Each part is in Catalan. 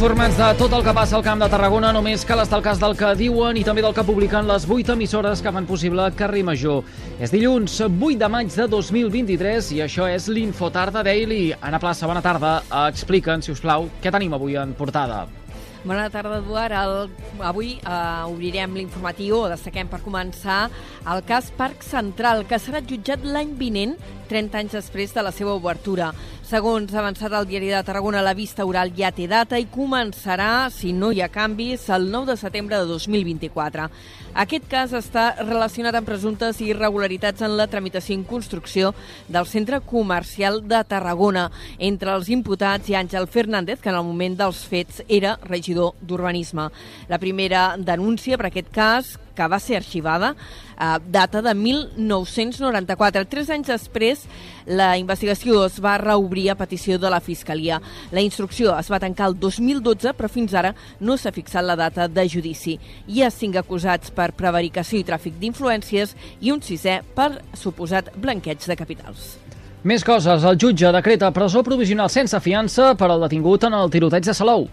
Informats de tot el que passa al Camp de Tarragona, només cal estar al cas del que diuen i també del que publiquen les 8 emissores que fan possible Carrer Major. És dilluns 8 de maig de 2023 i això és l'Infotarda Daily. Anna Plaça, bona tarda. Explica'n, si us plau, què tenim avui en portada. Bona tarda, Eduard. El, avui eh, obrirem l'informatiu, destaquem per començar el cas Parc Central, que serà jutjat l'any vinent, 30 anys després de la seva obertura. Segons avançat el diari de Tarragona, la vista oral ja té data i començarà, si no hi ha canvis, el 9 de setembre de 2024. Aquest cas està relacionat amb presumptes irregularitats en la tramitació i construcció del centre comercial de Tarragona. Entre els imputats hi ha Àngel Fernández, que en el moment dels fets era regidor d'Urbanisme. La primera denúncia per aquest cas que va ser arxivada, eh, data de 1994. Tres anys després, la investigació es va reobrir a petició de la Fiscalia. La instrucció es va tancar el 2012, però fins ara no s'ha fixat la data de judici. Hi ha cinc acusats per prevaricació i tràfic d'influències i un sisè per suposat blanqueig de capitals. Més coses. El jutge decreta presó provisional sense fiança per al detingut en el tiroteig de Salou.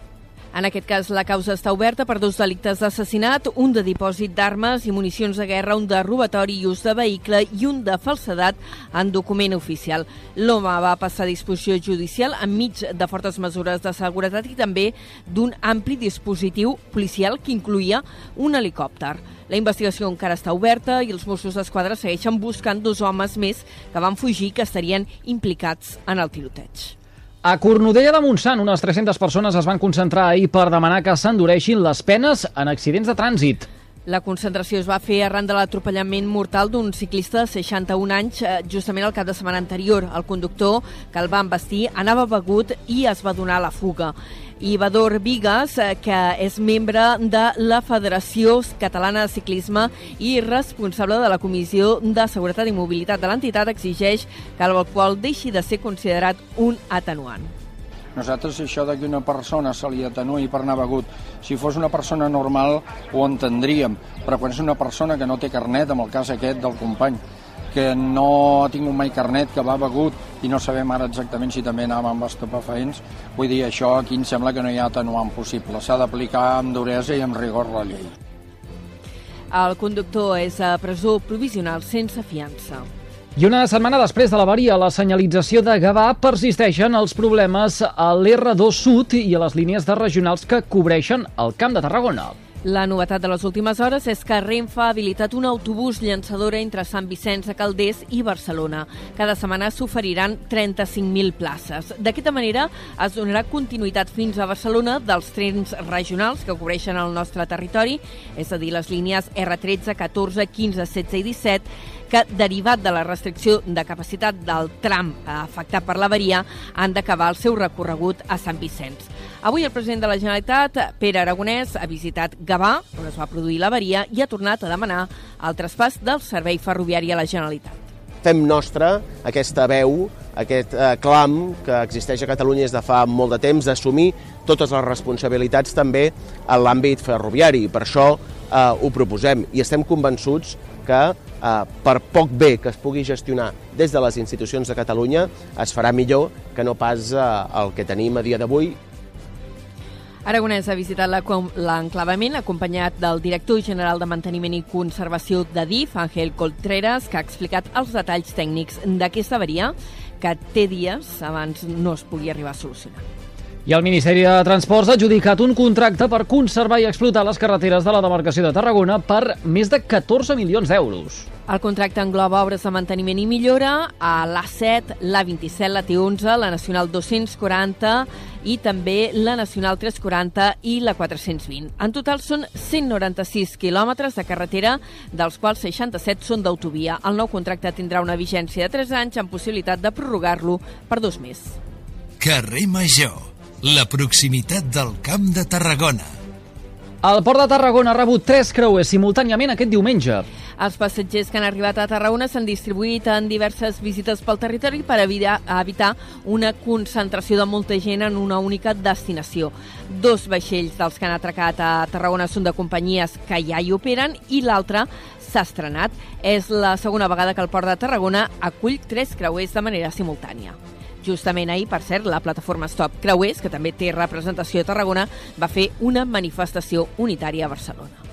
En aquest cas, la causa està oberta per dos delictes d'assassinat, un de dipòsit d'armes i municions de guerra, un de robatori i ús de vehicle i un de falsedat en document oficial. L'home va passar a disposició judicial enmig de fortes mesures de seguretat i també d'un ampli dispositiu policial que incluïa un helicòpter. La investigació encara està oberta i els Mossos d'Esquadra segueixen buscant dos homes més que van fugir que estarien implicats en el tiroteig. A Cornudella de Montsant, unes 300 persones es van concentrar ahir per demanar que s'endureixin les penes en accidents de trànsit. La concentració es va fer arran de l'atropellament mortal d'un ciclista de 61 anys eh, justament el cap de setmana anterior. El conductor que el va embestir anava begut i es va donar la fuga i Bador Vigas, eh, que és membre de la Federació Catalana de Ciclisme i responsable de la Comissió de Seguretat i Mobilitat de l'entitat, exigeix que l'alcohol deixi de ser considerat un atenuant. Nosaltres això de que una persona se li atenuï per anar begut, si fos una persona normal ho entendríem, però quan és una persona que no té carnet, amb el cas aquest del company, que no ha tingut mai carnet, que va begut i no sabem ara exactament si també anava amb estopafaents, vull dir, això aquí em sembla que no hi ha atenuant possible. S'ha d'aplicar amb duresa i amb rigor la llei. El conductor és a presó provisional sense fiança. I una setmana després de l'avaria, la senyalització de Gavà persisteixen els problemes a l'R2 Sud i a les línies de regionals que cobreixen el Camp de Tarragona. La novetat de les últimes hores és que Renfe ha habilitat un autobús llançadora entre Sant Vicenç de Calders i Barcelona. Cada setmana s'oferiran 35.000 places. D'aquesta manera es donarà continuïtat fins a Barcelona dels trens regionals que cobreixen el nostre territori, és a dir, les línies R13, 14, 15, 16 i 17, que, derivat de la restricció de capacitat del tram afectat per l'averia, han d'acabar el seu recorregut a Sant Vicenç. Avui el president de la Generalitat, Pere Aragonès, ha visitat Gavà, on es va produir l'averia, i ha tornat a demanar el traspàs del servei ferroviari a la Generalitat. Fem nostra aquesta veu, aquest eh, clam que existeix a Catalunya des de fa molt de temps, d'assumir totes les responsabilitats també en l'àmbit ferroviari. Per això eh, ho proposem i estem convençuts que eh, per poc bé que es pugui gestionar des de les institucions de Catalunya es farà millor que no pas eh, el que tenim a dia d'avui Aragonès ha visitat l'enclavament acompanyat del director general de Manteniment i Conservació de DIF, Ángel Coltreras, que ha explicat els detalls tècnics d'aquesta avaria que té dies abans no es pugui arribar a solucionar. I el Ministeri de Transports ha adjudicat un contracte per conservar i explotar les carreteres de la demarcació de Tarragona per més de 14 milions d'euros. El contracte engloba obres de manteniment i millora a l'A7, l'A27, la T11, la Nacional 240 i també la Nacional 340 i la 420. En total són 196 quilòmetres de carretera, dels quals 67 són d'autovia. El nou contracte tindrà una vigència de 3 anys amb possibilitat de prorrogar-lo per dos més. Carrer Major la proximitat del Camp de Tarragona. El Port de Tarragona ha rebut tres creuers simultàniament aquest diumenge. Els passatgers que han arribat a Tarragona s'han distribuït en diverses visites pel territori per evitar, una concentració de molta gent en una única destinació. Dos vaixells dels que han atracat a Tarragona són de companyies que ja hi operen i l'altre s'ha estrenat. És la segona vegada que el Port de Tarragona acull tres creuers de manera simultània. Justament ahir, per cert, la plataforma Stop Creuers, que també té representació a Tarragona, va fer una manifestació unitària a Barcelona.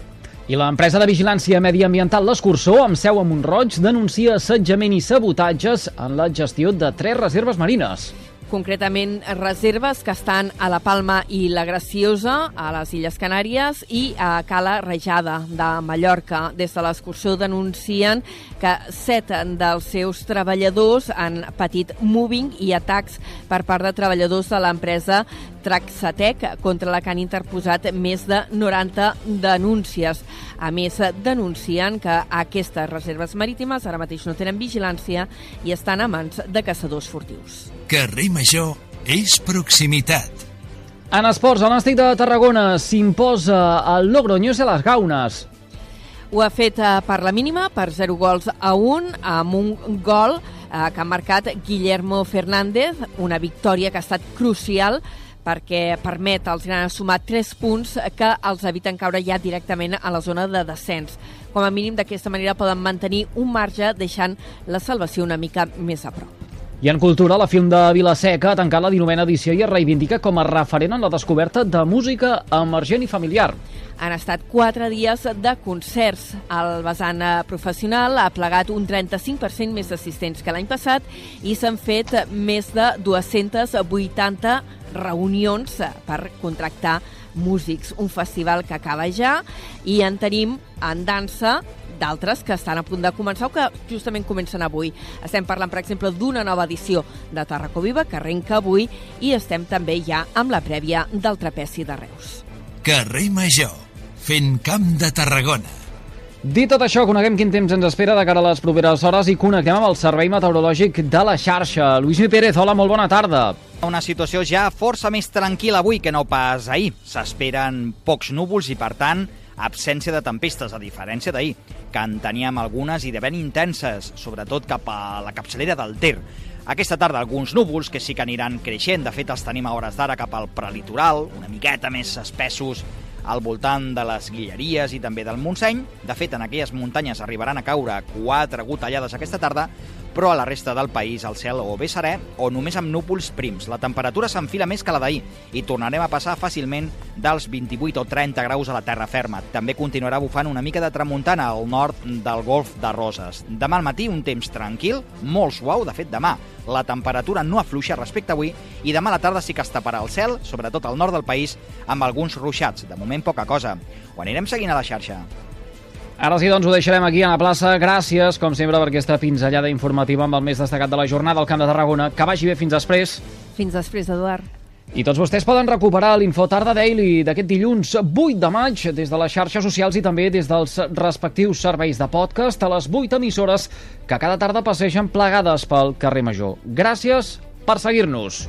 I l'empresa de vigilància mediambiental L'Escursó, amb seu a Montroig, denuncia assetjament i sabotatges en la gestió de tres reserves marines concretament reserves que estan a la Palma i la Graciosa, a les Illes Canàries, i a Cala Rejada, de Mallorca. Des de l'excursió denuncien que set dels seus treballadors han patit moving i atacs per part de treballadors de l'empresa Traxatec, contra la que han interposat més de 90 denúncies. A més, denuncien que aquestes reserves marítimes ara mateix no tenen vigilància i estan a mans de caçadors furtius. Carrer Major és proximitat. En esports, el Nàstic de Tarragona s'imposa al Logroño i a les Gaunes. Ho ha fet eh, per la mínima, per 0 gols a 1, amb un gol eh, que ha marcat Guillermo Fernández, una victòria que ha estat crucial perquè permet als grans sumar 3 punts que els eviten caure ja directament a la zona de descens. Com a mínim, d'aquesta manera poden mantenir un marge deixant la salvació una mica més a prop. I en cultura, la film de Vilaseca ha tancat la 19a edició i es reivindica com a referent en la descoberta de música emergent i familiar. Han estat quatre dies de concerts. El vessant eh, professional ha plegat un 35% més d'assistents que l'any passat i s'han fet més de 280 reunions per contractar músics. Un festival que acaba ja i en tenim en dansa d'altres que estan a punt de començar o que justament comencen avui. Estem parlant, per exemple, d'una nova edició de Tarracó Viva que arrenca avui i estem també ja amb la prèvia del trapeci de Reus. Carrer Major, fent camp de Tarragona. Dit tot això, coneguem quin temps ens espera de cara a les properes hores i connectem amb el Servei Meteorològic de la xarxa. Lluís Mi Pérez, hola, molt bona tarda. Una situació ja força més tranquil·la avui que no pas ahir. S'esperen pocs núvols i, per tant, absència de tempestes, a diferència d'ahir, que en teníem algunes i de ben intenses, sobretot cap a la capçalera del Ter. Aquesta tarda alguns núvols que sí que aniran creixent, de fet els tenim a hores d'ara cap al prelitoral, una miqueta més espessos al voltant de les Guilleries i també del Montseny. De fet, en aquelles muntanyes arribaran a caure quatre gotellades aquesta tarda, però a la resta del país el cel o bé serè o només amb núvols prims. La temperatura s'enfila més que la d'ahir i tornarem a passar fàcilment dels 28 o 30 graus a la terra ferma. També continuarà bufant una mica de tramuntana al nord del golf de Roses. Demà al matí un temps tranquil, molt suau, de fet demà la temperatura no afluixa respecte avui i demà a la tarda sí que es taparà el cel, sobretot al nord del país, amb alguns ruixats. De moment poca cosa. Ho anirem seguint a la xarxa. Ara sí, doncs ho deixarem aquí a la plaça. Gràcies, com sempre, per aquesta pinzellada informativa amb el més destacat de la jornada al Camp de Tarragona. Que vagi bé fins després. Fins després, Eduard. I tots vostès poden recuperar l'Infotarda Daily d'aquest dilluns 8 de maig des de les xarxes socials i també des dels respectius serveis de podcast a les 8 emissores que cada tarda passegen plegades pel carrer Major. Gràcies per seguir-nos.